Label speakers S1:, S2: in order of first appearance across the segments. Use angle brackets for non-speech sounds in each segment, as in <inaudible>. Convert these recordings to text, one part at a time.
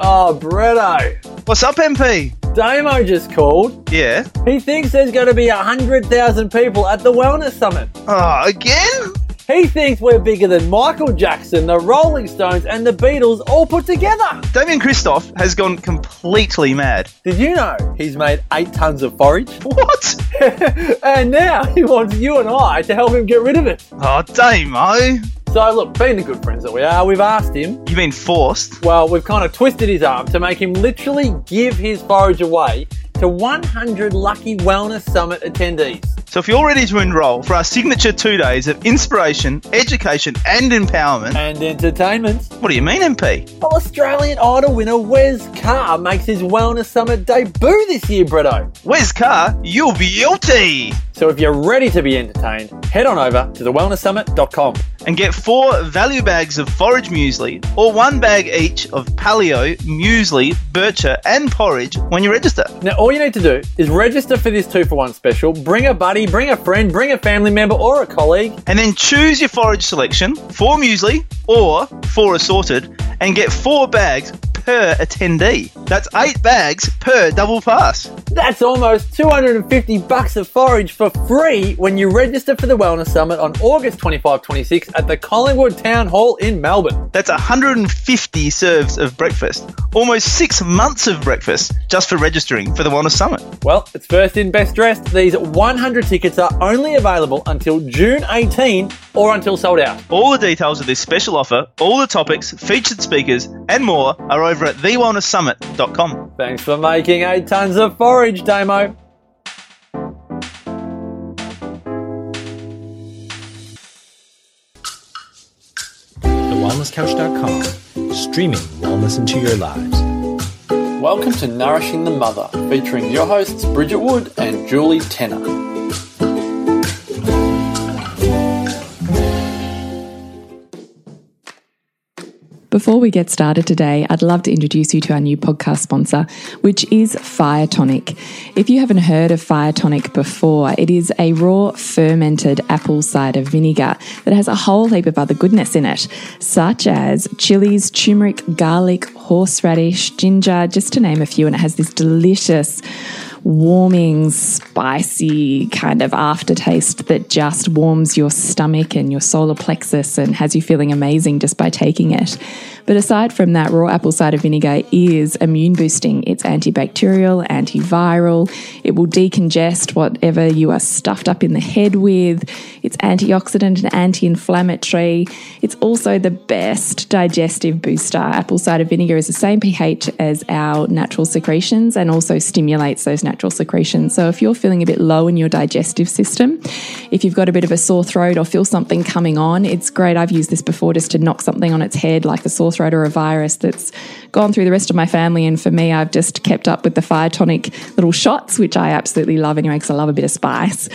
S1: Oh, Bretto.
S2: What's up, MP?
S1: Damo just called.
S2: Yeah.
S1: He thinks there's going to be 100,000 people at the Wellness Summit.
S2: Oh, again?
S1: He thinks we're bigger than Michael Jackson, the Rolling Stones, and the Beatles all put together.
S2: Damian Kristof has gone completely mad.
S1: Did you know he's made eight tons of forage? <laughs>
S2: What? <laughs>
S1: and now he wants you and I to help him get rid of it.
S2: Oh, Damo.
S1: So, look, being the good friends that we are, we've asked him.
S2: You mean forced?
S1: Well, we've kind of twisted his arm to make him literally give his forage away to 100 lucky Wellness Summit attendees.
S2: So if you're ready to enroll for our signature two days of inspiration, education, and empowerment,
S1: And entertainment.
S2: what do you mean, MP?
S1: Well, Australian Idol winner Wes Carr makes his Wellness Summit debut this year, Bretto.
S2: Wes Carr, You'll be guilty.
S1: So if you're ready to be entertained, head on over to thewellnesssummit.com.
S2: And get four value bags of forage muesli or one bag each of paleo, muesli, bircher, and porridge when you register.
S1: Now, all you need to do is register for this two for one special, bring a buddy, bring a friend, bring a family member or a colleague,
S2: And then choose your forage selection, four muesli or four assorted, and get four bags per attendee. That's eight bags per double pass.
S1: That's almost 250 bucks of forage for free when you register for the Wellness Summit on August 25 26 at the Collingwood Town Hall in Melbourne.
S2: That's 150 serves of breakfast, almost six months of breakfast just for registering for the Wellness Summit.
S1: Well, it's first in, best dressed. These 100 tickets are only available until June 18 or until sold out.
S2: All the details of this special offer, all the topics, featured speakers, and more are over at thewellnesssummit.com.
S1: Thanks for making eight tons of forage, Damo.
S3: TheWellnessCouch.com, streaming wellness into your lives.
S1: Welcome to Nourishing the Mother, featuring your hosts Bridget Wood and Julie Tenner.
S4: Before we get started today, I'd love to introduce you to our new podcast sponsor, which is Fire Tonic. If you haven't heard of Fire Tonic before, it is a raw fermented apple cider vinegar that has a whole heap of other goodness in it, such as chilies, turmeric, garlic, horseradish, ginger, just to name a few. And it has this delicious warming, spicy kind of aftertaste that just warms your stomach and your solar plexus and has you feeling amazing just by taking it. But aside from that, raw apple cider vinegar is immune boosting. It's antibacterial, antiviral. It will decongest whatever you are stuffed up in the head with. It's antioxidant and anti inflammatory. It's also the best digestive booster. Apple cider vinegar is the same pH as our natural secretions and also stimulates those natural secretion. So if you're feeling a bit low in your digestive system, if you've got a bit of a sore throat or feel something coming on, it's great. I've used this before just to knock something on its head, like a sore throat or a virus that's gone through the rest of my family. And for me, I've just kept up with the fire tonic little shots, which I absolutely love anyway, because I love a bit of spice.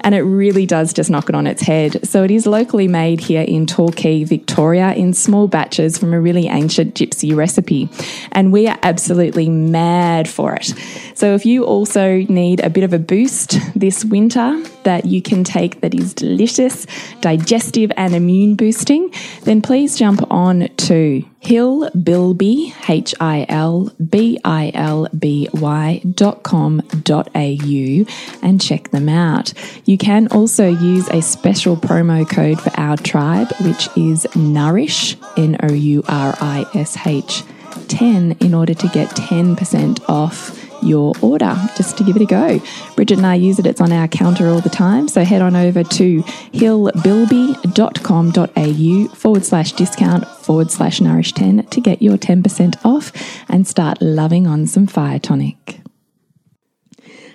S4: And it really does just knock it on its head. So it is locally made here in Torquay, Victoria, in small batches from a really ancient gypsy recipe. And we are absolutely mad for it. So if you also need a bit of a boost this winter that you can take that is delicious, digestive, and immune boosting, then please jump on to Hilbilby, H I L B I L B Y dot com dot au and check them out. You can also use a special promo code for our tribe, which is Nourish, N O U R I S H 10, in order to get 10% off your order just to give it a go. Bridget and I use it, it's on our counter all the time. So head on over to hilbilby.com.au forward slash discount forward slash nourish 10 to get your 10% off and start loving on some fire tonic.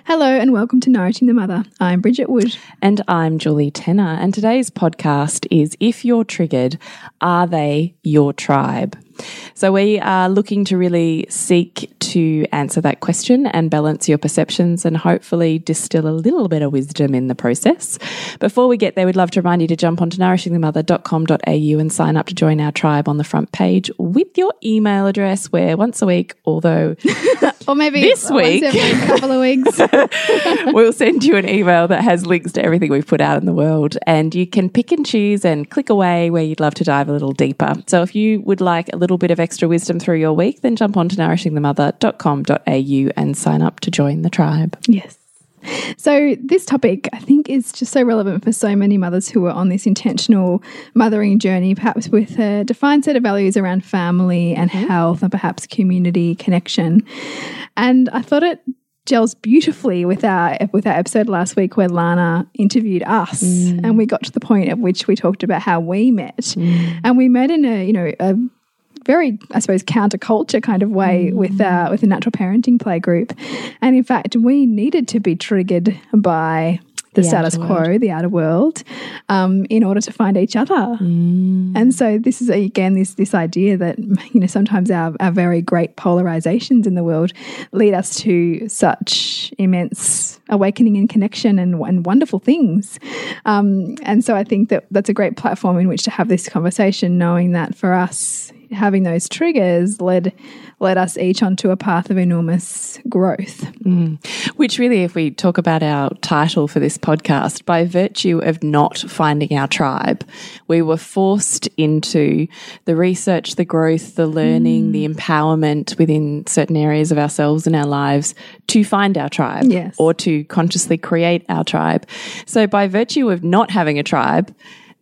S5: Hello and welcome to Nourishing the Mother. I'm Bridget Wood.
S4: And I'm Julie Tenner. And today's podcast is If You're Triggered, Are They Your Tribe? So we are looking to really seek to answer that question and balance your perceptions and hopefully distill a little bit of wisdom in the process. Before we get there, we'd love to remind you to jump onto nourishingthemother.com.au and sign up to join our tribe on the front page with your email address where once a week, although <laughs>
S5: Or maybe
S4: This week.
S5: every <laughs> couple of weeks. <laughs>
S4: we'll send you an email that has links to everything we've put out in the world and you can pick and choose and click away where you'd love to dive a little deeper. So if you would like a little bit of extra wisdom through your week, then jump on to nourishingthemother.com.au and sign up to join the tribe.
S5: Yes. So, this topic I think is just so relevant for so many mothers who are on this intentional mothering journey, perhaps with a defined set of values around family and mm-hmm. health and perhaps community connection. And I thought it gels beautifully with our with our episode last week where Lana interviewed us mm. and we got to the point at which we talked about how we met. Mm. And we met in a, you know, a very, I suppose, counterculture kind of way with uh, with a natural parenting play group. And in fact, we needed to be triggered by the,
S4: The
S5: status quo,
S4: world.
S5: the outer world, um, in order to find each other. And so this is again this this idea that you know sometimes our, our very great polarizations in the world lead us to such immense awakening and connection and, and wonderful things. Um, and so I think that that's a great platform in which to have this conversation, knowing that for us having those triggers led led us each onto a path of enormous growth. Mm.
S4: Which, really, if we talk about our title for this podcast, by virtue of not finding our tribe, we were forced into the research, the growth, the learning, the mm. empowerment within certain areas of ourselves and our lives to find our tribe
S5: Yes.
S4: or to consciously create our tribe. So, by virtue of not having a tribe,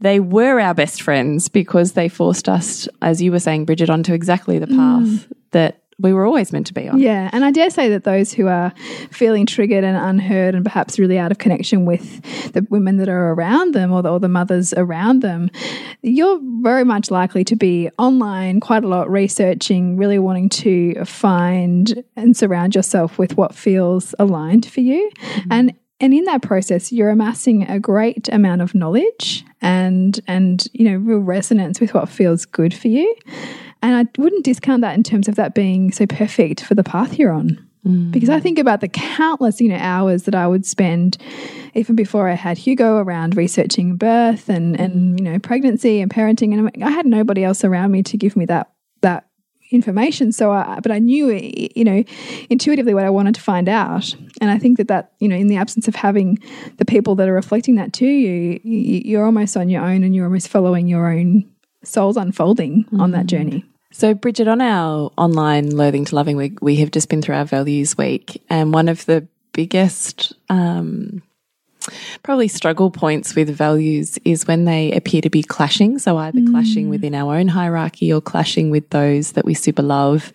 S4: they were our best friends because they forced us, as you were saying, Bridget, onto exactly the mm. path that we were always meant to be on.
S5: Yeah, and I dare say that those who are feeling triggered and unheard and perhaps really out of connection with the women that are around them or the, or the mothers around them, you're very much likely to be online quite a lot researching, really wanting to find and surround yourself with what feels aligned for you. Mm-hmm. And and in that process you're amassing a great amount of knowledge and and you know real resonance with what feels good for you. And i wouldn't discount that in terms of that being so perfect for the path you're on. Mm. Because i think about the countless you know hours that i would spend even before i had hugo around researching birth and and mm. you know pregnancy and parenting. And i had nobody else around me to give me that that information. So I, but i knew you know intuitively what i wanted to find out. And i think that that you know in the absence of having the people that are reflecting that to you you- you're almost on your own and you're almost following your own soul's unfolding on that journey.
S4: So, Bridget, on our online Loathing to Loving week, we have just been through our values week, and one of the biggest, um, probably struggle points with values is when they appear to be clashing. So, either clashing mm. within our own hierarchy or clashing with those that we super love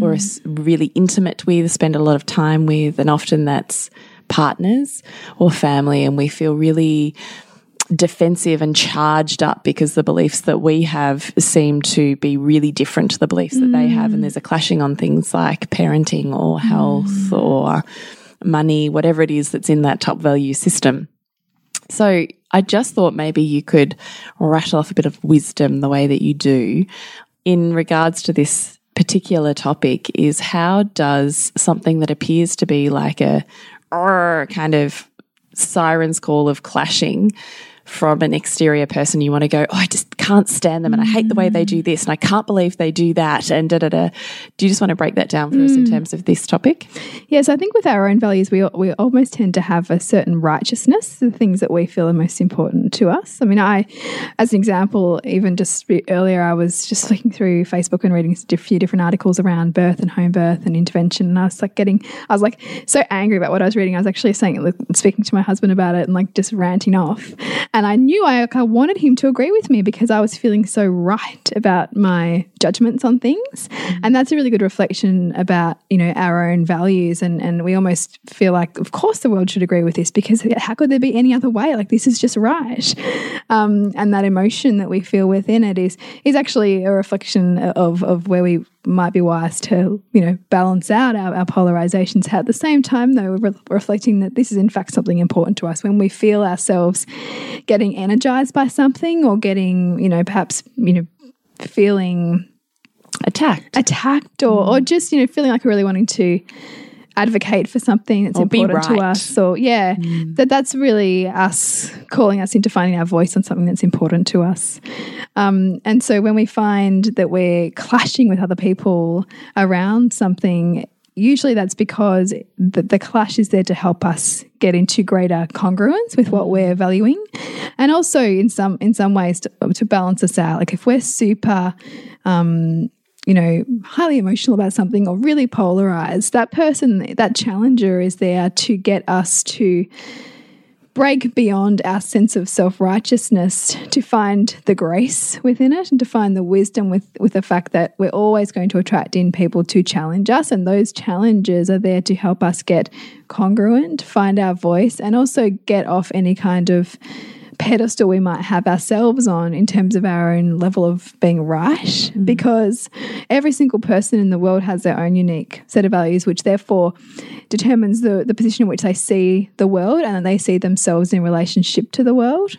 S4: or are mm. really intimate with, spend a lot of time with, and often that's partners or family, and we feel really defensive and charged up because the beliefs that we have seem to be really different to the beliefs that they have. And mm. there's a clashing on things like parenting or health or money, whatever it is that's in that top value system. So I just thought maybe you could rattle off a bit of wisdom the way that you do in regards to this particular topic is how does something that appears to be like a kind of siren's call of clashing from an exterior person you want to go oh i just can't stand them and i hate the way they do this and i can't believe they do that and da da da do you just want to break that down for us in mm. terms of this topic
S5: Yes, I think with our own values, we we almost tend to have a certain righteousness, the things that we feel are most important to us. I mean, I, as an example, even just earlier, I was just <laughs> looking through Facebook and reading a few different articles around birth and home birth and intervention, and I was like getting, I was like so angry about what I was reading. I was actually saying, speaking to my husband about it and like just ranting off, and I knew I, like, I wanted him to agree with me because I was feeling so right about my judgments on things, and that's a really good reflection about you know our own values. And and we almost feel like of course the world should agree with this because how could there be any other way? Like this is just right. Um, and that emotion that we feel within it is is actually a reflection of of where we might be wise to you know balance out our, our polarizations. At the same time though we're re- reflecting that this is in fact something important to us. When we feel ourselves getting energized by something or getting you know perhaps you know feeling
S4: attacked.
S5: Attacked or, or just you know feeling like we're really wanting to advocate for something that's
S4: Or
S5: important to us or yeah that that's really us calling us into finding our voice on something that's important to us. Um, and so when we find that we're clashing with other people around something usually that's because the, the clash is there to help us get into greater congruence with what we're valuing. And also in some in some ways to, to balance us out. Like if we're super um, you know, highly emotional about something or really polarized, that person, that challenger is there to get us to break beyond our sense of self-righteousness to find the grace within it and to find the wisdom with with the fact that we're always going to attract in people to challenge us. And those challenges are there to help us get congruent find our voice and also get off any kind of pedestal we might have ourselves on in terms of our own level of being right mm. because every single person in the world has their own unique set of values which therefore determines the, the position in which they see the world and they see themselves in relationship to the world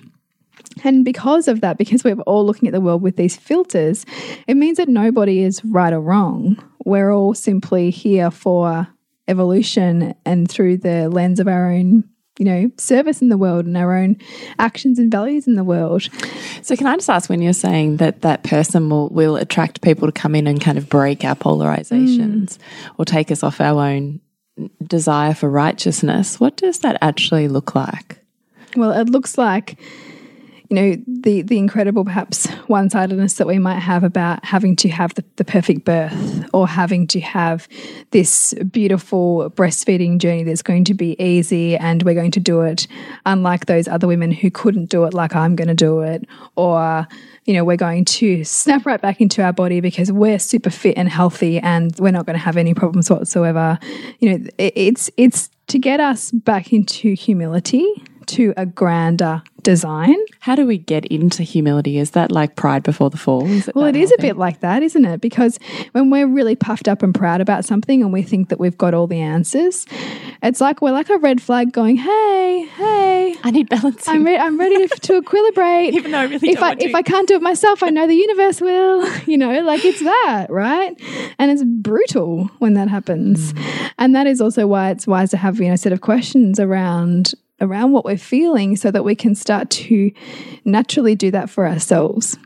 S5: and because of that, because we're all looking at the world with these filters, it means that nobody is right or wrong. We're all simply here for evolution and through the lens of our own you know, service in the world and our own actions and values in the world.
S4: So, can I just ask when you're saying that that person will, will attract people to come in and kind of break our polarizations mm. or take us off our own desire for righteousness, what does that actually look like?
S5: Well, it looks like you know the the incredible perhaps one sidedness that we might have about having to have the, the perfect birth or having to have this beautiful breastfeeding journey that's going to be easy and we're going to do it unlike those other women who couldn't do it like I'm going to do it or you know we're going to snap right back into our body because we're super fit and healthy and we're not going to have any problems whatsoever. You know it, it's it's to get us back into humility to a grander design.
S4: How do we get into humility? Is that like pride before the fall?
S5: It well, it is a bit like that, isn't it? Because when we're really puffed up and proud about something and we think that we've got all the answers, it's like we're like a red flag going, "Hey, hey,
S4: I need balance.
S5: I'm, re I'm ready to, to <laughs> equilibrate.
S4: Even though I really
S5: if I
S4: if
S5: I can't do it myself, I know the universe will. <laughs> You know, like it's that, right? And it's brutal when that happens, mm. and that is also why it's wise to have you know a set of questions around around what we're feeling so that we can start to naturally do that for ourselves.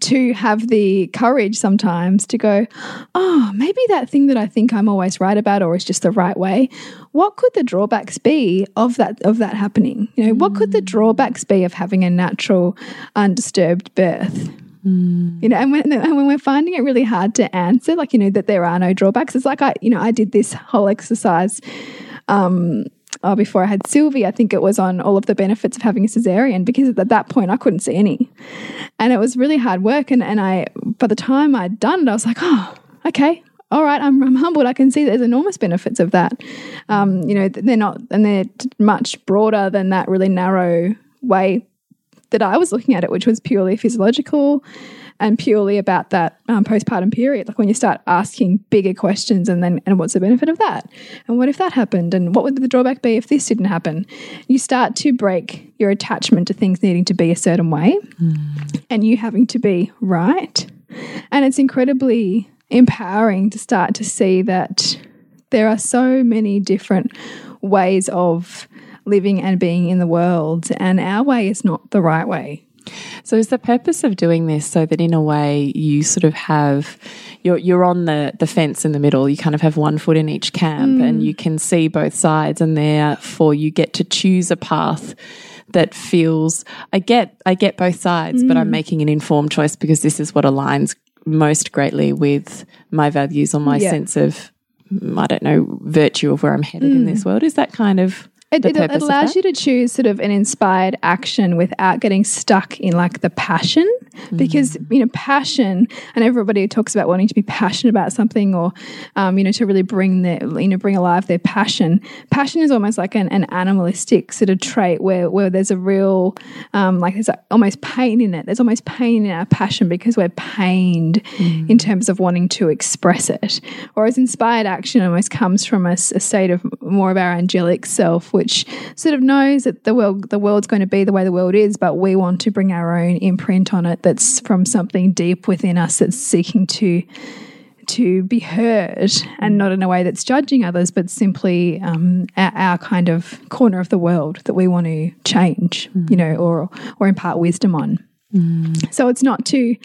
S5: To have the courage sometimes to go, oh, maybe that thing that I think I'm always right about or is just the right way. What could the drawbacks be of that of that happening? You know, mm. what could the drawbacks be of having a natural, undisturbed birth? Mm. You know, and when, and when we're finding it really hard to answer, like, you know, that there are no drawbacks, it's like I, you know, I did this whole exercise um, oh, before I had Sylvie, I think it was on all of the benefits of having a cesarean because at that point I couldn't see any. And it was really hard work. And, and I, by the time I'd done it, I was like, oh, okay, all right, I'm, I'm humbled. I can see there's enormous benefits of that. Um, you know, they're not, and they're much broader than that really narrow way that I was looking at it, which was purely physiological and purely about that um, postpartum period. Like when you start asking bigger questions, and then, and what's the benefit of that? And what if that happened? And what would the drawback be if this didn't happen? You start to break your attachment to things needing to be a certain way mm. and you having to be right. And it's incredibly empowering to start to see that there are so many different ways of living and being in the world, and our way is not the right way.
S4: So is the purpose of doing this so that in a way you sort of have you're you're on the the fence in the middle. You kind of have one foot in each camp mm. and you can see both sides and therefore you get to choose a path that feels I get I get both sides, mm. but I'm mm. making an informed choice because this is what aligns most greatly with my values or my yeah. sense of I don't know virtue of where I'm headed mm. in this world. Is that kind of
S5: it, it, it allows you to choose sort of an inspired action without getting stuck in like the passion. Mm. because you know passion and everybody talks about wanting to be passionate about something or um, you know to really bring their you know bring alive their passion. Passion is almost like an, an animalistic sort of trait where where there's a real um, like there's almost pain in it. There's almost pain in our passion because we're pained mm. in terms of wanting to express it. Whereas inspired action almost comes from a, a state of more of our angelic self which sort of knows that the world the world's going to be the way the world is, but we want to bring our own imprint on it that's from something deep within us that's seeking to to be heard and not in a way that's judging others, but simply um, our, our, kind of corner of the world that we want to change, mm. you know, or or impart wisdom on. Mm. So it's not to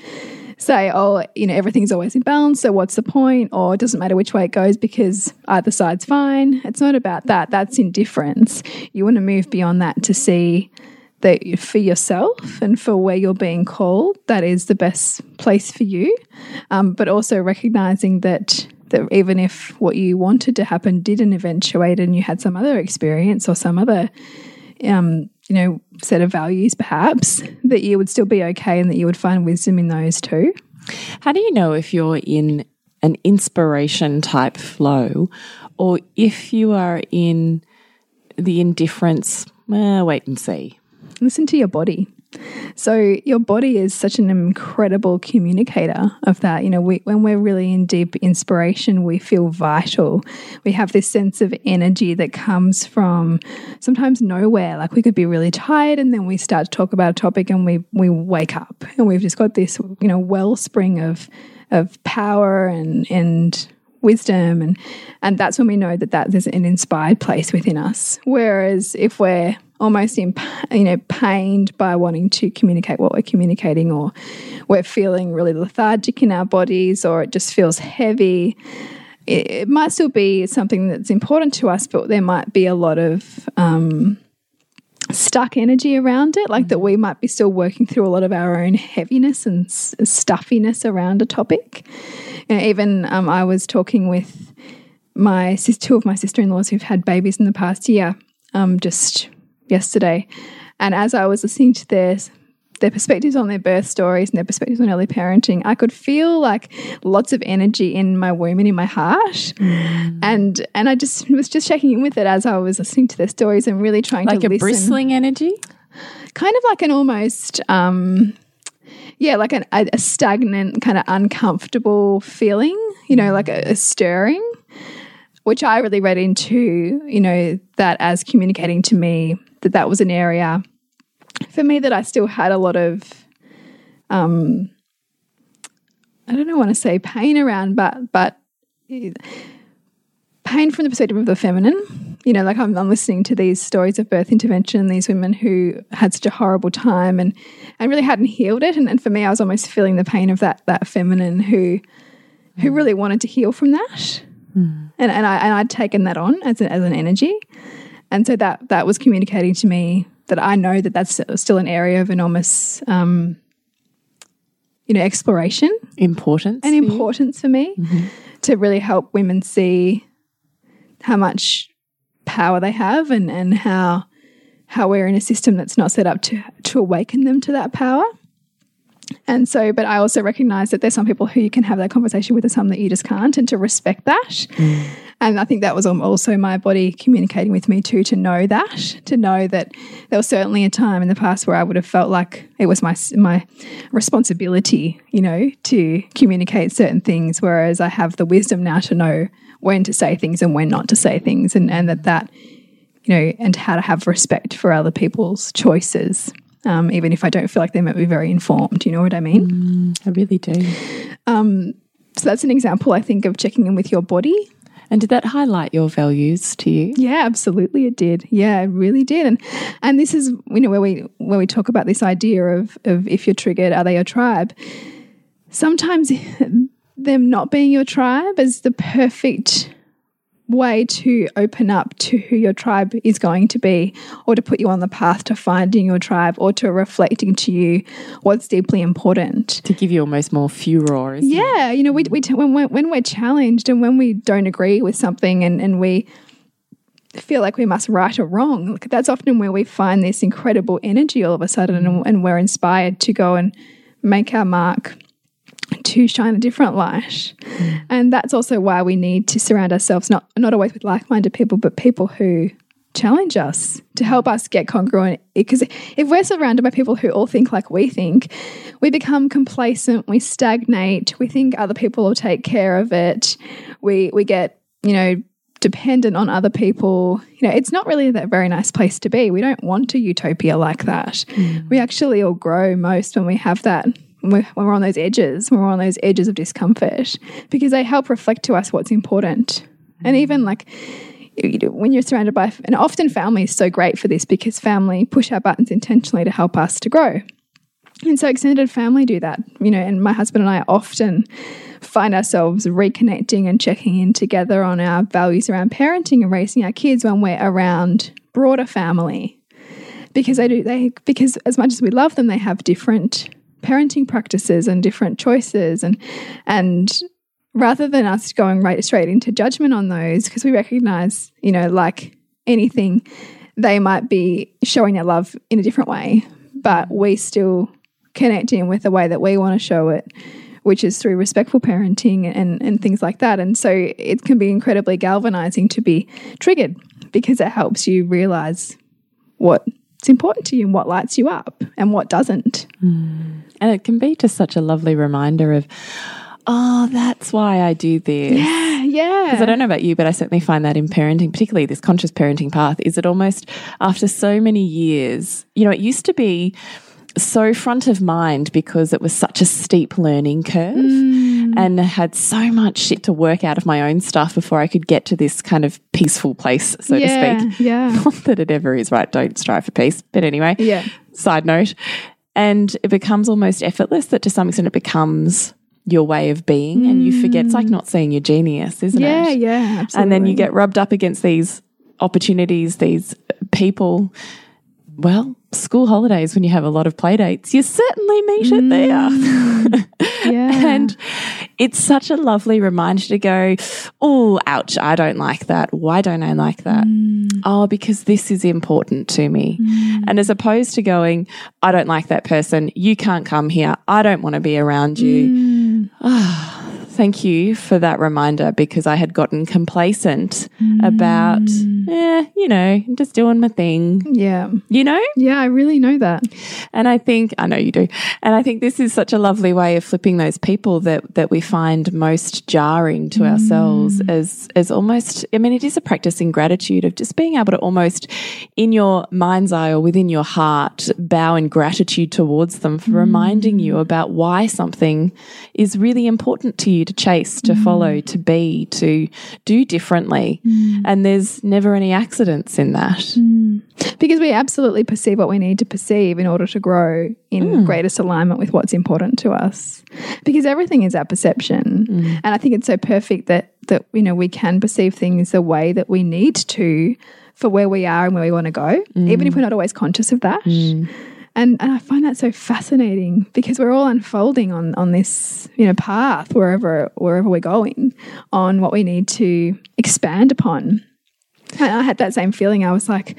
S5: say, oh, you know, everything's always in balance, so what's the point? Or it doesn't matter which way it goes because either side's fine. It's not about that. That's indifference. You want to move beyond that to see that for yourself and for where you're being called, that is the best place for you. Um, but also recognizing that that even if what you wanted to happen didn't eventuate and you had some other experience or some other um, you know set of values perhaps that you would still be okay and that you would find wisdom in those too
S4: How do you know if you're in an inspiration type flow or if you are in the indifference, eh, wait and see?
S5: listen to your body so your body is such an incredible communicator of that. You know we, when we're really in deep inspiration we feel vital. We have this sense of energy that comes from sometimes nowhere. Like we could be really tired and then we start to talk about a topic and we we wake up. And we've just got this you know wellspring of of power and and wisdom. And and that's when we know that that there's an inspired place within us. Whereas if we're almost in you know pained by wanting to communicate what we're communicating or we're feeling really lethargic in our bodies or it just feels heavy. It, it might still be something that's important to us but there might be a lot of um, stuck energy around it like that we might be still working through a lot of our own heaviness and s- stuffiness around a topic. You know, even um, i was talking with my sis two of my sister-in-laws who've had babies in the past year um, just yesterday and as i was listening to their their perspectives on their birth stories and their perspectives on early parenting, I could feel like lots of energy in my womb and in my heart. And and I just was just checking in with it as I was listening to their stories and really trying
S4: Like
S5: to like
S4: a
S5: listen.
S4: bristling energy?
S5: Kind of like an almost um yeah, like an, a, a stagnant, kind of uncomfortable feeling, you know, like a, a stirring, which I really read into, you know, that as communicating to me that that was an area for me that I still had a lot of, um, I don't know, want to say pain around, but but pain from the perspective of the feminine. You know, like I'm, I'm listening to these stories of birth intervention, these women who had such a horrible time and and really hadn't healed it. And, and for me, I was almost feeling the pain of that that feminine who who really wanted to heal from that. And and I and I'd taken that on as, a, as an energy. And so that that was communicating to me that I know that that's still an area of enormous, um, you know, exploration
S4: Importance.
S5: and
S4: for
S5: importance for me to really help women see how much power they have and and how how we're in a system that's not set up to to awaken them to that power. And so, but I also recognize that there's some people who you can have that conversation with and some that you just can't, and to respect that. Mm. And I think that was also my body communicating with me too, to know that, to know that there was certainly a time in the past where I would have felt like it was my my responsibility, you know, to communicate certain things. Whereas I have the wisdom now to know when to say things and when not to say things, and and that that you know, and how to have respect for other people's choices. Um, even if I don't feel like they might be very informed, you know what I mean?
S4: I really do.
S5: So that's an example, I think, of checking in with your body
S4: And did that highlight your values to you?
S5: Yeah, absolutely it did. Yeah, it really did. And and this is you know where we where we talk about this idea of of if you're triggered, are they your tribe? Sometimes <laughs> them not being your tribe is the perfect way to open up to who your tribe is going to be or to put you on the path to finding your tribe or to reflecting to you what's deeply important.
S4: To give you almost more furor. isn't it?
S5: Yeah, you know, we, we when we're, when we're challenged and when we don't agree with something and, and we feel like we must right or wrong, that's often where we find this incredible energy all of a sudden and, and we're inspired to go and make our mark to shine a different light. And that's also why we need to surround ourselves not not always with like-minded people, but people who challenge us to help us get congruent. Because if we're surrounded by people who all think like we think we become complacent we stagnate we think other people will take care of it we we get you know dependent on other people. You know it's not really that very nice place to be. We don't want a utopia like that. Mm. We actually all grow most when we have that when we're, on those edges when we're on those edges of discomfort because they help reflect to us what's important and even like when you're surrounded by, and often family is so great for this because family push our buttons intentionally to help us to grow. And so extended family do that, you know, and my husband and I often find ourselves reconnecting and checking in together on our values around parenting and raising our kids when we're around broader family. because they do they because as much as we love them, they have different parenting practices and different choices. And and rather than us going right straight into judgment on those because we recognize you know like anything they might be showing their love in a different way but we still connect in with the way that we want to show it which is through respectful parenting and, and things like that. And so it can be incredibly galvanizing to be triggered because it helps you realize what's important to you and what lights you up and what doesn't. Mm.
S4: And it can be just such a lovely reminder of, oh, that's why I do this.
S5: yeah yeah.
S4: Because I don't know about you, but I certainly find that in parenting, particularly this conscious parenting path, is it almost after so many years, you know, it used to be so front of mind because it was such a steep learning curve mm. Mm. and had so much shit to work out of my own stuff before I could get to this kind of peaceful place, so
S5: yeah,
S4: to speak. <laughs>
S5: yeah
S4: Not that it ever is, right? Don't strive for peace. But anyway,
S5: Yeah.
S4: side note. And it becomes almost effortless that to some extent it becomes your way of being and you forget it's like mm. not seeing your genius, isn't
S5: yeah
S4: it?
S5: yeah absolutely
S4: And then you get rubbed up against these opportunities, these uh, people. Well, school holidays when you have a lot of play dates, you certainly meet it there. Mm. <laughs>
S5: yeah
S4: And it's such a lovely reminder to go, oh, ouch, I don't like that. Why don't I like that? Mm. Oh, because this is important to me. Mm. And as opposed to going, I don't like that person. You can't come here. I don't want to be around you. Mm. Ah, thank you for that reminder because I had gotten complacent mm. about, eh, you know, just doing my thing,
S5: yeah.
S4: You know?
S5: yeah I really know that.
S4: And I think I know you do. And I think this is such a lovely way of flipping those people that that we find most jarring to ourselves mm. as as almost I mean it is a practice in gratitude of just being able to almost in your mind's eye or within your heart bow in gratitude towards them for mm. reminding you about why something is really important to you to chase, to follow, to be, to do differently. Mm. And there's never any accidents in that. Mm.
S5: because we absolutely perceive what we need to perceive in order to grow in mm. greatest alignment with what's important to us. Because everything is our perception. And i think it's so perfect that that you know we can perceive things the way that we need to for where we are and where we want to go even if we're not always conscious of that and, and I find that so fascinating because we're all unfolding on on this you know path wherever wherever we're going on what we need to expand upon. And I had that same feeling. I was like,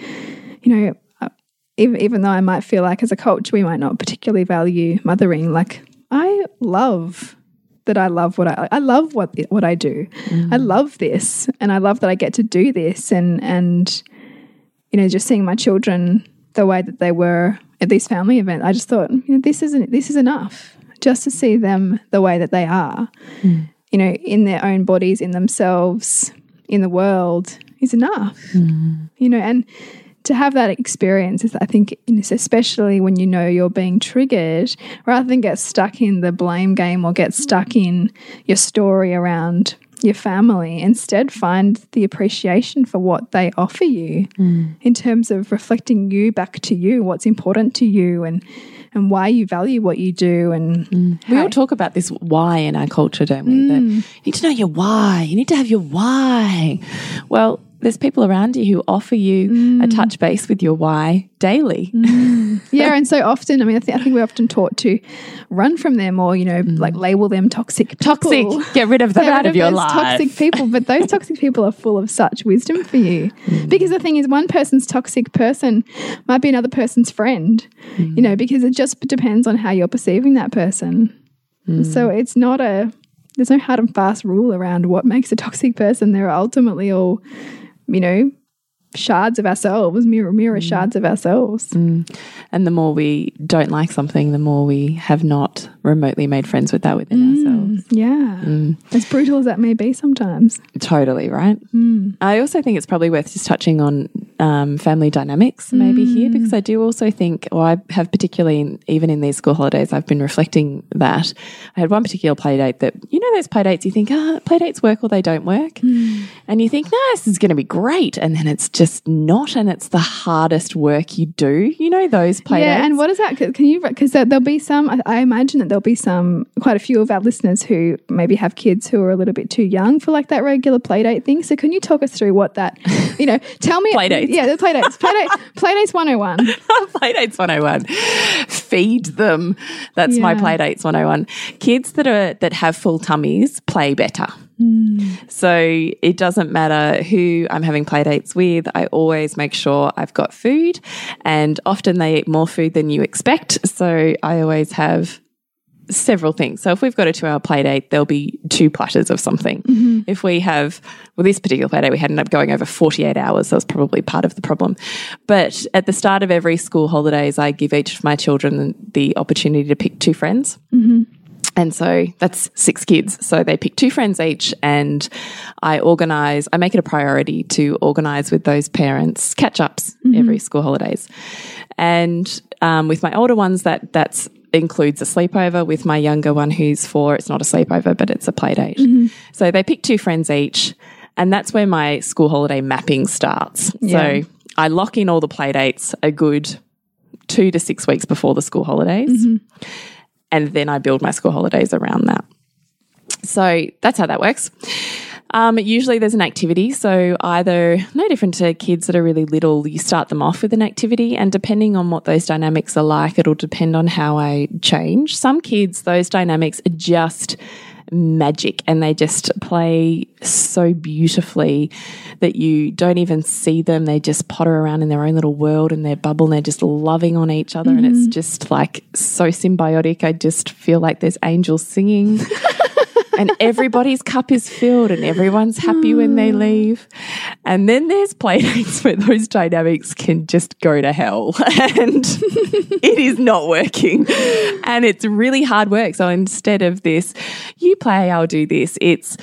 S5: you know, uh, even, even though I might feel like as a coach we might not particularly value mothering, like I love that I love what I I love what what I do. I love this, and I love that I get to do this, and and you know, just seeing my children the way that they were at these family events, I just thought, you know, this isn't this is enough just to see them the way that they are, hmm. you know, in their own bodies, in themselves, in the world, is enough. Hmm. You know, and to have that experience is, I think, especially when you know you're being triggered, rather than get stuck in the blame game or get stuck in your story around your family, instead find the appreciation for what they offer you mm. in terms of reflecting you back to you, what's important to you, and and why you value what you do, and mm.
S4: We
S5: how-
S4: all talk about this why in our culture, don't we? That mm. you need to know your why. You need to have your why. Well, there's people around you who offer you a touch base with your why daily. <laughs>
S5: yeah, and so often, I mean, I, th- I think we're often taught to run from them or you know, like label them toxic, people.
S4: Toxic. Get rid of them
S5: Get
S4: out
S5: rid
S4: of your life.
S5: Toxic people, but those toxic people are full of such wisdom for you.
S4: Mm.
S5: Because the thing is, one person's toxic person might be another person's friend,
S4: Mm.
S5: you know, because it just depends on how you're perceiving that person.
S4: Mm.
S5: So it's not a, there's no hard and fast rule around what makes a toxic person. They're ultimately all, you know, shards of ourselves, mirror, mirror
S4: Mm.
S5: shards of ourselves.
S4: And the more we don't like something, the more we have not remotely made friends with that within ourselves.
S5: Yeah.
S4: Mm.
S5: As brutal as that may be sometimes.
S4: Totally, right?
S5: Mm.
S4: I also think it's probably worth just touching on um, family dynamics maybe here
S5: Mm.
S4: because I do also think, or I have particularly, in, even in these school holidays, I've been reflecting that. I had one particular play date that, you know, those play dates you think, ah, play dates work or they don't work.
S5: Mm.
S4: And you think, no, this is going to be great. And then it's just not. And it's the hardest work you do. You know, those play
S5: yeah, and what is that? Can you because there'll be some. I- I imagine that there'll be some, quite a few of our listeners who maybe have kids who are a little bit too young for like that regular play date thing. So can you talk us through what that, you know, <laughs> tell me,
S4: Play dates.
S5: yeah, the play dates. Play, date, play dates 101.
S4: Playdates 101. <laughs> <laughs> Feed them. That's my
S5: Yeah.
S4: Playdates 101. Kids that are that have full tummies play better. Mm. So it doesn't matter who I'm having playdates with. I always make sure I've got food, and often they eat more food than you expect. So I always have several things. So if we've got a two hour play date, there'll be two platters of something. Mm-hmm. If we have, well, this particular play date, we had ended up going over 48 hours. So that's probably part of the problem. But at the start of every school holidays, I give each of my children the opportunity to pick two friends. Mm-hmm. And so that's six kids. So they pick two friends each, and I organize, I make it a priority to organize with those parents catch ups mm-hmm. every school holidays. And um, with my older ones, that that's includes a sleepover. With my younger one, who's four, it's not a sleepover, but it's a play date. Mm-hmm. So they pick two friends each, and that's where my school holiday mapping starts.
S5: Yeah.
S4: So I lock in all the play dates a good two to six weeks before the school holidays mm-hmm. And then I build my school holidays around that. So that's how that works. Um, usually there's an activity. So either no different to kids that are really little, you start them off with an activity, and depending on what those dynamics are like, it'll depend on how I change. Some kids, those dynamics are just magic and they just play so beautifully that you don't even see them. They just potter around in their own little world and their bubble and they're just loving on each other. And it's mm-hmm. just like so symbiotic. I just feel like there's angels singing. <laughs> and everybody's cup is filled and everyone's happy when they hmm. leave. And then there's playdates where those dynamics can just go to hell <laughs> and it is not working. And it's really hard work. So instead of this, you play, I'll do this, it's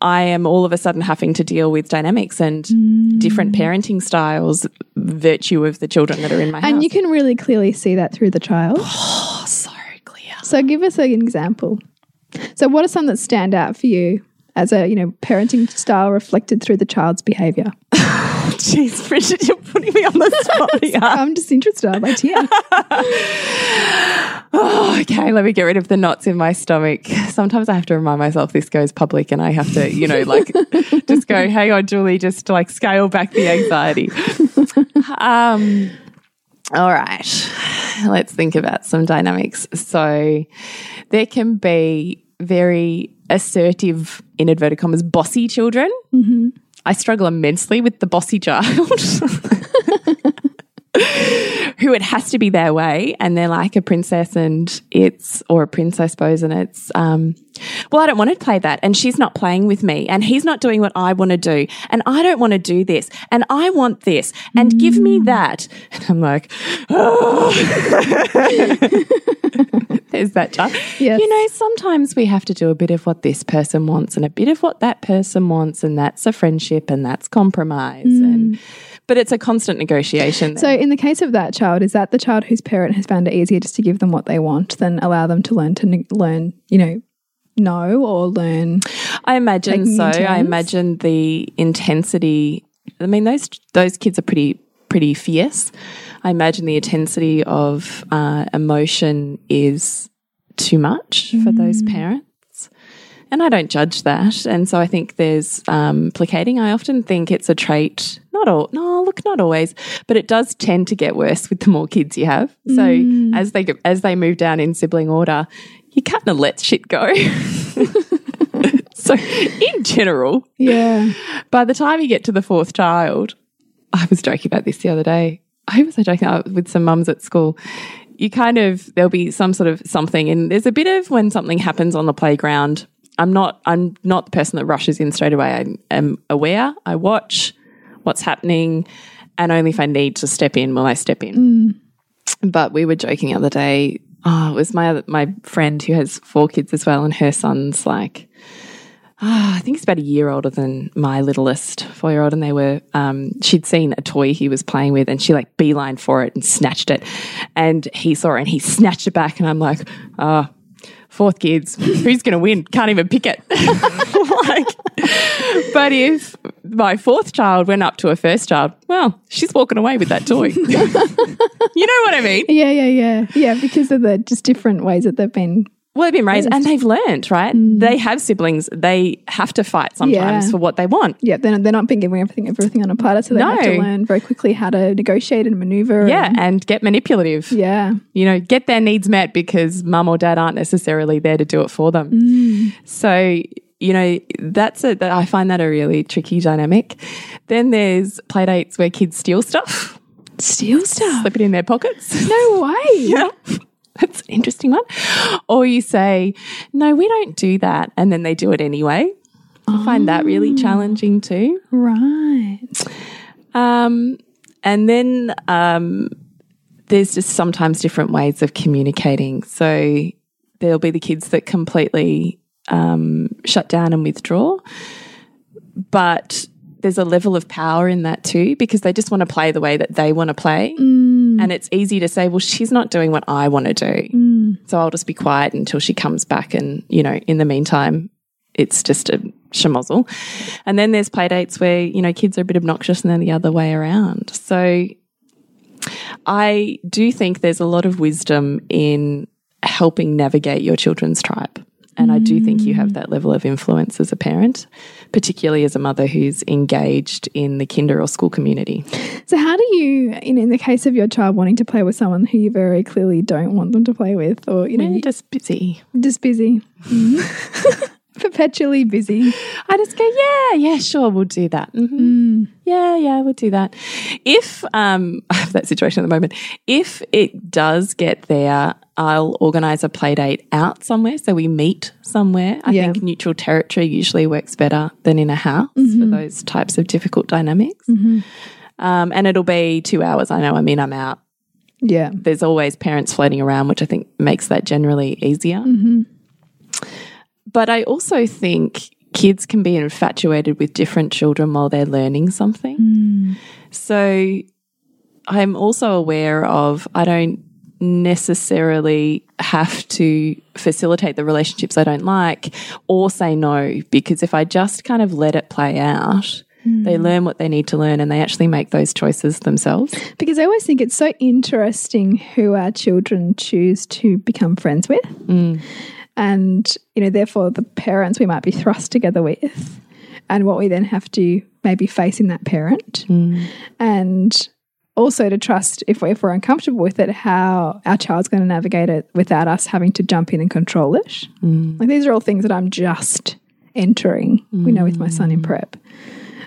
S4: I am all of a sudden having to deal with dynamics and hmm. different parenting styles, virtue of the children that are in my house.
S5: And you can really clearly see that through the child.
S4: Oh, <gasps> so clear.
S5: So give us an example. So what are some that stand out for you as a, you know, parenting style reflected through the child's behavior? <laughs>
S4: Jeez, Bridget, you're putting me on the <laughs> spot here.
S5: I'm just interested. I'd like hear. <laughs>
S4: Oh, okay, let me get rid of the knots in my stomach. Sometimes I have to remind myself this goes public and I have to, you know, like just go, hang on, Julie, just like scale back the anxiety. Um, all right, <laughs> let's think about some dynamics. So there can be very assertive, in inverted commas, bossy children. Mm-hmm. I struggle immensely with the bossy child. <laughs> who it has to be their way and they're like a princess and it's or a prince I suppose and it's um well I don't want to play that and she's not playing with me and he's not doing what I want to do and I don't want to do this and I want this and give me that <laughs> and I'm like oh. <laughs> there's that child
S5: Yes.
S4: you know sometimes we have to do a bit of what this person wants and a bit of what that person wants and that's a friendship and that's compromise and but it's a constant negotiation
S5: So in the case of that child, is that the child whose parent has found it easier just to give them what they want than allow them to learn to learn, you know, know or learn
S4: I imagine so.
S5: in
S4: I imagine the intensity. I mean, those those kids are pretty pretty fierce. I imagine the intensity of uh, emotion is too much for those
S5: Mm.
S4: parents. And I don't judge that. And so I think there's um, placating. I often think it's a trait. Not all. No, look, not always, but it does tend to get worse with the more kids you have. So
S5: Mm.
S4: as they as they move down in sibling order, you kind of let shit go. <laughs> so in general,
S5: Yeah.
S4: by the time you get to the fourth child, I was joking about this the other day. I was joking with some mums at school. You kind of there'll be some sort of something, and there's a bit of when something happens on the playground. I'm not I'm not the person that rushes in straight away. I am aware. I watch what's happening, and only if I need to step in will I step in. But we were joking the other day. Oh, it was my my friend who has four kids as well, and her son's like ah, I think he's about a year older than my littlest four year old. And they were, um, she'd seen a toy he was playing with and she like beeline for it and snatched it. And he saw it and he snatched it back. And I'm like, ah, fourth kids, who's going to win? Can't even pick it. <laughs> like, but if my fourth child went up to her first child, well, she's walking away with that toy. <laughs> you know what I mean?
S5: Yeah, yeah, yeah. Yeah, because of the just different ways that they've been
S4: Well, they've been raised and they've learned, right? Mm. They have siblings. They have to fight sometimes
S5: Yeah.
S4: for what they want.
S5: Yeah, they're, they're not being given everything everything on a platter, so they have to
S4: No.
S5: learn very quickly how to negotiate and maneuver.
S4: Yeah,
S5: and-
S4: and get manipulative.
S5: yeah,
S4: You know, get their needs met because mum or dad aren't necessarily there to do it for them. Mm. So, you know, that's a, that I find that a really tricky dynamic. Then there's play dates where kids steal stuff,
S5: steal stuff.
S4: slip it in their pockets.
S5: No way. <laughs>
S4: yeah. <laughs> That's an interesting one. Or you say, no, we don't do that. And then they do it anyway. I find that really challenging too.
S5: Right.
S4: Um, and then um, there's just sometimes different ways of communicating. So there'll be the kids that completely um, shut down and withdraw. But there's a level of power in that too because they just want to play the way that they want to play. Mm. And it's easy to say, well, she's not doing what I want to do. Mm. So I'll just be quiet until she comes back. And, you know, in the meantime, it's just a schmozzle. And then there's play dates where, you know, kids are a bit obnoxious and then the other way around. So I do think there's a lot of wisdom in helping navigate your children's tribe. And I do think you have that level of influence as a parent, particularly as a mother who's engaged in the kinder or school community.
S5: So, how do you, in, in the case of your child wanting to play with someone who you very clearly don't want them to play with, or you know,
S4: you're just busy.
S5: just busy, <laughs> perpetually busy?
S4: I just go, yeah, yeah, sure, we'll do that. hmm Yeah, yeah, we'll do that. If um, <laughs> I have that situation at the moment, if it does get there, I'll organise a play date out somewhere. So we meet somewhere. I
S5: Yeah.
S4: think neutral territory usually works better than in a house for mm-hmm. those types of difficult dynamics. Mm-hmm. Um, and it'll be two hours. I know. I mean, I'm out.
S5: Yeah.
S4: There's always parents floating around, which I think makes that generally easier. Mm-hmm. But I also think kids can be infatuated with different children while they're learning something. Mm. So I'm also aware of, I don't necessarily have to facilitate the relationships I don't like or say no, because if I just kind of let it play out, they hmm. learn what they need to learn and they actually make those choices themselves.
S5: Because I always think it's so interesting who our children choose to become friends with. Mm. And, you know, therefore the parents we might be thrust together with and what we then have to maybe face in that parent. Mm. And also to trust if we're, if we're uncomfortable with it, how our child's going to navigate it without us having to jump in and control it. Like these are all things that I'm just entering, we know, with my son in prep.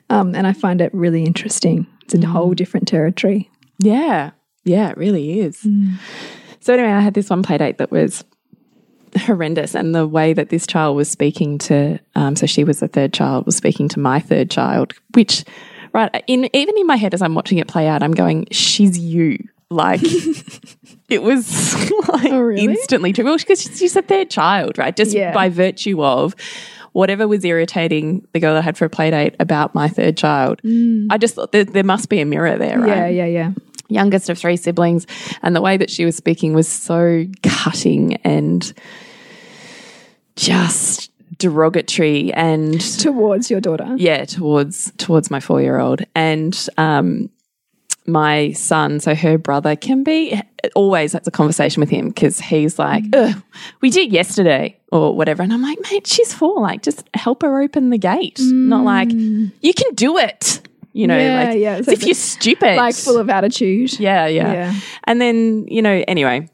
S5: Um, and I find it really interesting. It's a whole different territory.
S4: Yeah. Yeah, it really is. So anyway, I had this one play date that was horrendous and the way that this child was speaking to um, so she was the third child was speaking to my third child which right in even in my head as i'm watching it play out i'm going she's you like <laughs> it was like
S5: Oh, really?
S4: instantly true well because she's a third child right just
S5: Yeah.
S4: by virtue of whatever was irritating the girl I had for a play date about my third child mm. i just thought there, there must be a mirror there right
S5: Yeah, yeah, yeah.
S4: youngest of three siblings, and the way that she was speaking was so cutting and just derogatory and
S5: Towards your daughter.
S4: yeah towards towards my four year old and um my son so her brother can be always that's a conversation with him because he's like
S5: Mm.
S4: Ugh, we did yesterday or whatever and i'm like mate she's four like just help her open the gate not like you can do it you know
S5: Mm. Yeah,
S4: like
S5: yeah, so
S4: if you're stupid
S5: Like full of attitude.
S4: yeah, yeah,
S5: Yeah.
S4: And then, you know, anyway,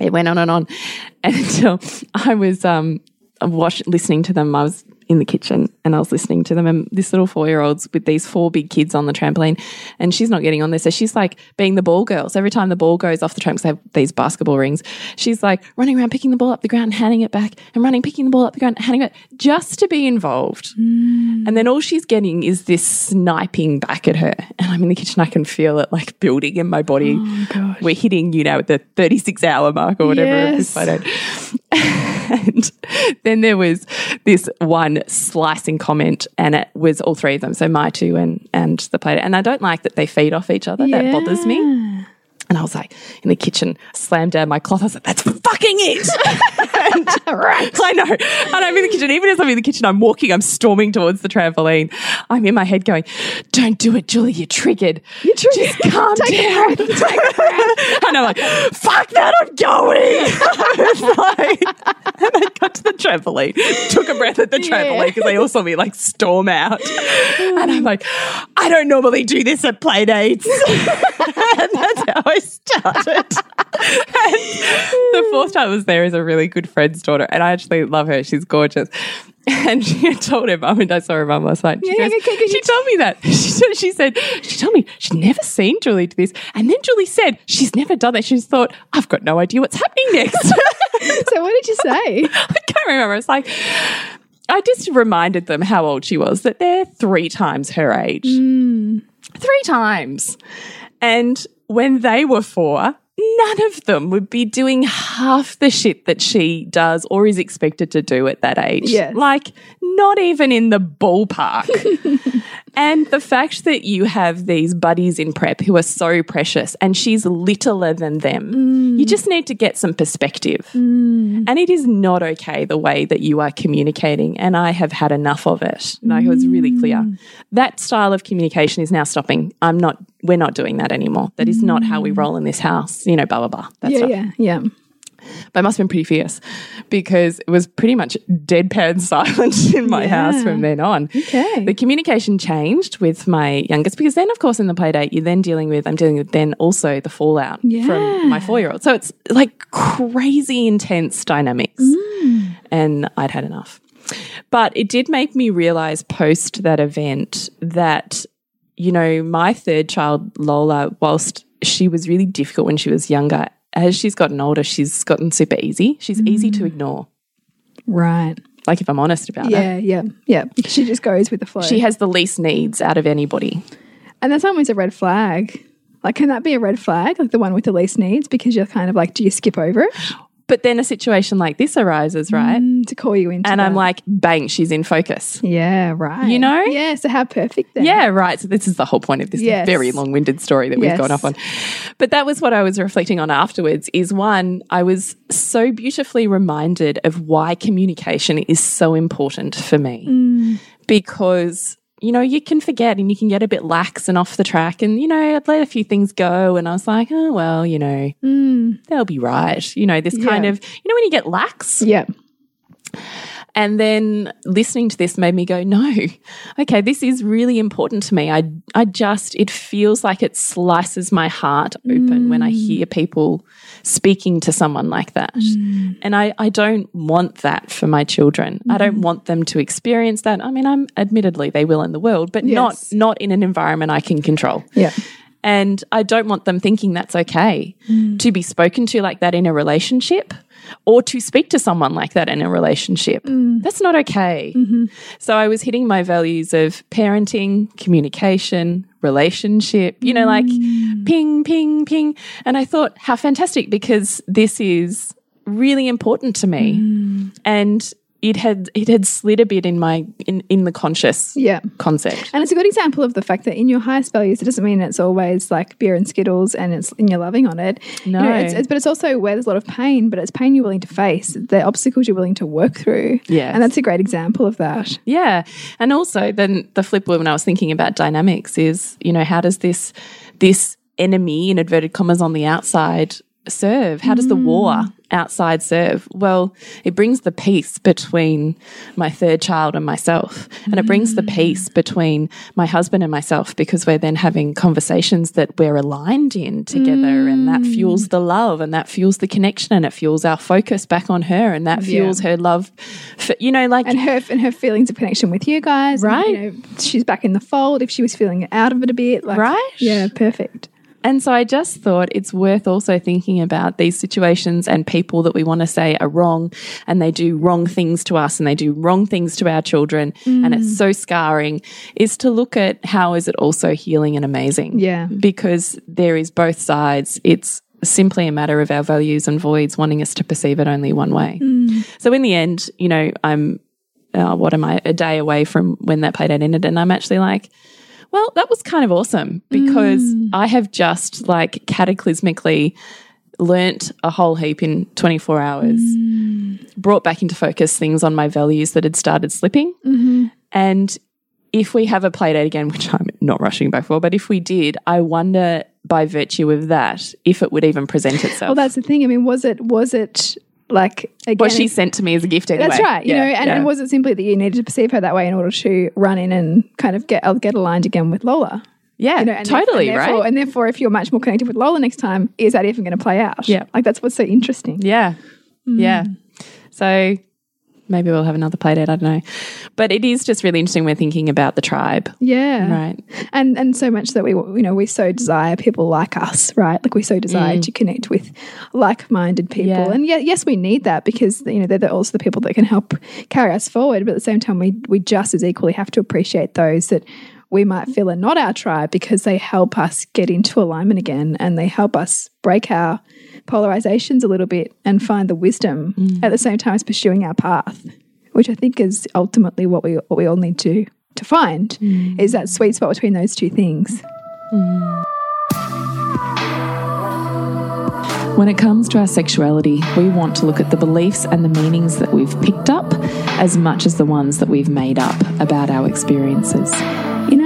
S4: it went on and on <laughs> until I was um watch, listening to them. I was in the kitchen and I was listening to them and this little four year old's with these four big kids on the trampoline and she's not getting on there. So she's like being the ball girl. So every time the ball goes off the trampoline, they have these basketball rings, she's like running around picking the ball up the ground and handing it back and running, picking the ball up the ground, and handing it just to be involved. Mm. And then all she's getting is this sniping back at her. And I'm in the kitchen, I can feel it like building in my body.
S5: Oh gosh.
S4: We're hitting, you know, the 36 hour mark or whatever
S5: Yes. <laughs>
S4: and then there was this one slicing comment, and it was all three of them. So my two and, and the player. And I don't like that they feed off each other. That bothers me. And I was like, in the kitchen, slammed down my cloth. I was like, that's fucking it. <laughs> and, right. I know. And I'm in the kitchen. Even as I'm in the kitchen, I'm walking, I'm storming towards the trampoline. I'm in my head going, don't do it, Julie. You're triggered. You're triggered. Just calm
S5: Take a
S4: down.
S5: breath, take a breath. <laughs>
S4: and I'm like, fuck that, I'm going. <laughs> I like- and I got to the trampoline, took a breath at the trampoline because they all saw me like storm out. And I'm like, I don't normally do this at play dates. and that's how I started. and the fourth time I was there is a really good friend's daughter, and I actually love her. She's gorgeous. And she had told her mum, and I saw her mum last night. She,
S5: Yeah,
S4: goes,
S5: okay,
S4: she told me that. <laughs> She said, she said, she told me she'd never seen Julie do this. And then Julie said she's never done that. She's thought, I've got no idea what's happening next. <laughs>
S5: So what did you say? <laughs>
S4: I can't remember. It's like, I just reminded them how old she was, that they're three times her age. Hmm. Three times. And when they were four, none of them would be doing half the shit that she does or is expected to do at that age.
S5: Yes.
S4: Like, not even in the ballpark. <laughs> and the fact that you have these buddies in prep who are so precious and she's littler than them, mm. you just need to get some perspective. Mm. And it is not okay the way that you are communicating. And I have had enough of it. Like, it was really clear. Mm. That style of communication is now stopping. I'm not, we're not doing that anymore. That is not how we roll in this house, you know, blah, blah, blah. That
S5: yeah,
S4: stuff.
S5: yeah, yeah.
S4: But I must have been pretty fierce because it was pretty much deadpan <laughs> silence in my house from then on.
S5: Okay.
S4: The communication changed with my youngest because then, of course, in the play date, you're then dealing with, I'm dealing with then also the fallout
S5: Yeah.
S4: from my four year old. So it's like crazy intense dynamics. Mm. And I'd had enough. But it did make me realize post that event that, you know, my third child, Lola, whilst she was really difficult when she was younger, as she's gotten older, she's gotten super easy. She's easy to mm. ignore.
S5: Right.
S4: Like, if I'm honest about it.
S5: Yeah, yeah, yeah. She just goes with the flow.
S4: She has the least needs out of anybody.
S5: and that's always a red flag. Like, can that be a red flag? Like the one with the least needs? Because you're kind of like, do you skip over it
S4: But then a situation like this arises, right?
S5: Mm, to call you into?
S4: And I'm like, bang, she's in focus.
S5: yeah, right.
S4: You know?
S5: Yeah. So how perfect then?
S4: Yeah, right. So this is the whole point of this
S5: Yes.
S4: very long-winded story that we've
S5: Yes.
S4: gone off on. But that was what I was reflecting on afterwards is one, I was so beautifully reminded of why communication is so important for me.
S5: Mm.
S4: Because you know, you can forget and you can get a bit lax and off the track. And, you know, I'd let a few things go and I was like, oh, well, you know, they'll be right. You know, this kind
S5: Mm.
S4: Of, you know, when you get lax,
S5: Yeah.
S4: And then listening to this made me go, no, okay, this is really important to me. I, I just, it feels like it slices my heart open when I mm. hear people speaking to someone like that. Mm. And I, I don't want that for my children. I don't mm-hmm. want them to experience that. I mean, I'm admittedly they will in the world, but
S5: Yes.
S4: not, not in an environment I can control.
S5: Yeah.
S4: And I don't want them thinking that's okay mm. to be spoken to like that in a relationship or to speak to someone like that in a relationship. Mm. That's not okay. Mm-hmm. So I was hitting my values of parenting, communication, relationship, you know, like mm. ping, ping, ping. And I thought, how fantastic because this is really important to me. Mm. And it had it had slid a bit in my in, in the conscious
S5: Yeah.
S4: concept.
S5: And it's a good example of the fact that in your highest values, it doesn't mean it's always like beer and skittles and it's and you're loving on it. You know,
S4: No.
S5: it's, it's, but it's also where there's a lot of pain, but it's pain you're willing to face, the obstacles you're willing to work through.
S4: Yes.
S5: And that's a great example of that.
S4: Yeah. And also then the flip when I was thinking about dynamics is, you know, how does this this enemy in inverted commas on the outside serve? How does the mm. war outside serve? Well, it brings the peace between my third child and myself. And it brings the mm. peace between my husband and myself because we're then having conversations that we're aligned in together and that mm. fuels the love and that fuels the connection and it fuels our focus back on her and that fuels her love for, you know like
S5: And her and her feelings of connection with you guys. and,
S4: Right.
S5: you know, she's back in the fold if she was feeling out of it a bit. Like,
S4: Right.
S5: Yeah, perfect.
S4: And so I just thought it's worth also thinking about these situations and people that we want to say are wrong and they do wrong things to us and they do wrong things to our children and it's so scarring is to look at how is it also healing and amazing.
S5: Yeah.
S4: Because there is both sides. It's simply a matter of our values and voids wanting us to perceive it only one way. So in the end, you know, I'm uh, what am I a day away from when that play date ended and I'm actually like Well, that was kind of awesome because mm. I have just like cataclysmically learnt a whole heap in 24 hours, mm. brought back into focus things on my values that had started slipping. Mm-hmm. And if we have a play date again, <laughs> which I'm not rushing back for, but if we did, I wonder by virtue of that if it would even present itself.
S5: Well, that's the thing. I mean, was it was it like again?
S4: what she sent to me as a gift anyway.
S5: That's right. You
S4: Yeah,
S5: know, and,
S4: yeah.
S5: and was it simply that you needed to perceive her that way in order to run in and kind of get uh, get aligned again with Lola?
S4: yeah,
S5: You know, and
S4: totally,
S5: and therefore,
S4: right?
S5: And therefore, if you're much more connected with Lola next time, is that even going to play out?
S4: Yeah.
S5: like that's what's so interesting.
S4: Yeah. Yeah. So maybe we'll have another play date. I don't know. But it is just really interesting. We're thinking about the tribe.
S5: Yeah,
S4: Right.
S5: and and so much that we you know we so desire people like us, right? Like we so desire to connect with like-minded people,
S4: Mm. Yeah.
S5: and yeah, yes, we need that because you know they're the- also the people that can help carry us forward. But at the same time, we we just as equally have to appreciate those that we might feel are not our tribe because they help us get into alignment again, and they help us break our polarizations a little bit and find the wisdom mm. at the same time as pursuing our path, which I think is ultimately what we what we all need to to find mm. is that sweet spot between those two things. Mm.
S4: When it comes to our sexuality, we want to look at the beliefs and the meanings that we've picked up as much as the ones that we've made up about our experiences.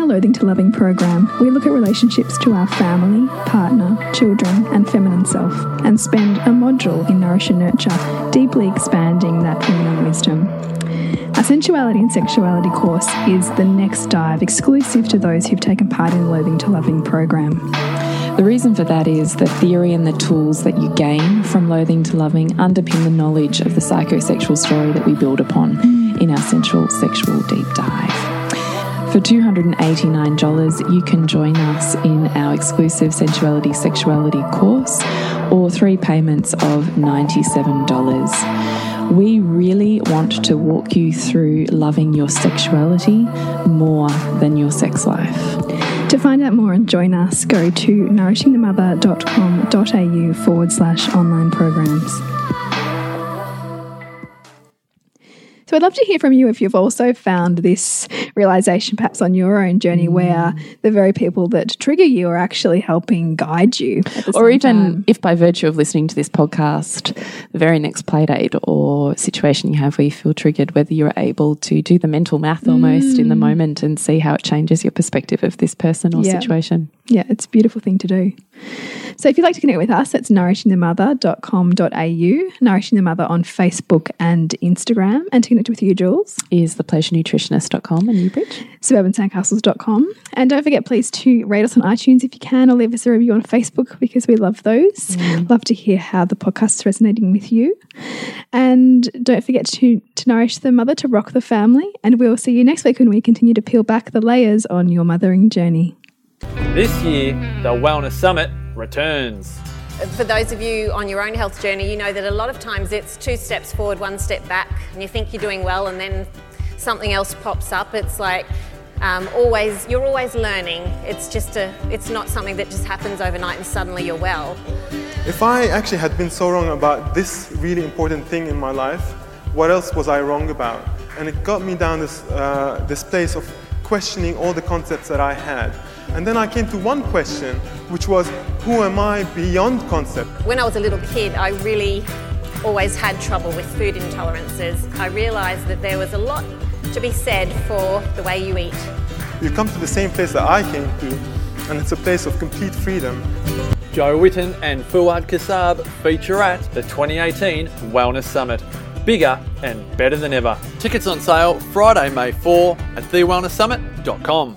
S5: Loathing to Loving program, we look at relationships to our family, partner, children, and feminine self, and spend a module in Nourish and Nurture, deeply expanding that feminine wisdom. Our sensuality and sexuality course is the next dive exclusive to those who've taken part in the Loathing to Loving program.
S4: The reason for that is the theory and the tools that you gain from loathing to loving underpin the knowledge of the psychosexual story that we build upon in our sensual sexual deep dive. For $289, you can join us in our exclusive sensuality sexuality course or three payments of $97. We really want to walk you through loving your sexuality more than your sex life.
S5: To find out more and join us, go to nourishingthemother.com.au forward slash online programs. So I'd love to hear from you if you've also found this realization perhaps on your own journey mm. where the very people that trigger you are actually helping guide you.
S4: or even
S5: time.
S4: if by virtue of listening to this podcast, the very next play date or situation you have where you feel triggered, whether you're able to do the mental math almost in the mm. moment and see how it changes your perspective of this person or
S5: Yeah.
S4: situation.
S5: Yeah, it's a beautiful thing to do. So if you'd like to connect with us, it's nourishingthemother.com.au, Nourishing the Mother on Facebook and Instagram. And to connect with you, Jules,
S4: Is thepleasurenutritionist.com and Newbridge?
S5: suburbansandcastles.com. And don't forget, please, to rate us on iTunes if you can, or leave us a review on Facebook because we love those. Mm. Love to hear how the podcast is resonating with you. And don't forget to, to nourish the mother, to rock the family. And we'll see you next week when we continue to peel back the layers on your mothering journey.
S1: This year, the Wellness Summit returns.
S6: For those of you on your own health journey, you know that a lot of times it's two steps forward, one step back, and you think you're doing well, and then something else pops up. It's like um, always, you're always learning. It's just a, it's not something that just happens overnight and suddenly you're well.
S7: If I actually had been so wrong about this really important thing in my life, what else was I wrong about? And it got me down this, uh, this place of questioning all the concepts that I had. And then I came to one question, which was, who am I beyond concept?
S6: When I was a little kid, I really always had trouble with food intolerances. I realised that there was a lot to be said for the way you eat.
S7: You come to the same place that I came to, and it's a place of complete freedom.
S1: Joe Witten and Fuad Kassab feature at the 2018 Wellness Summit. Bigger and better than ever. Tickets on sale Friday, May 4 at thewellnesssummit.com.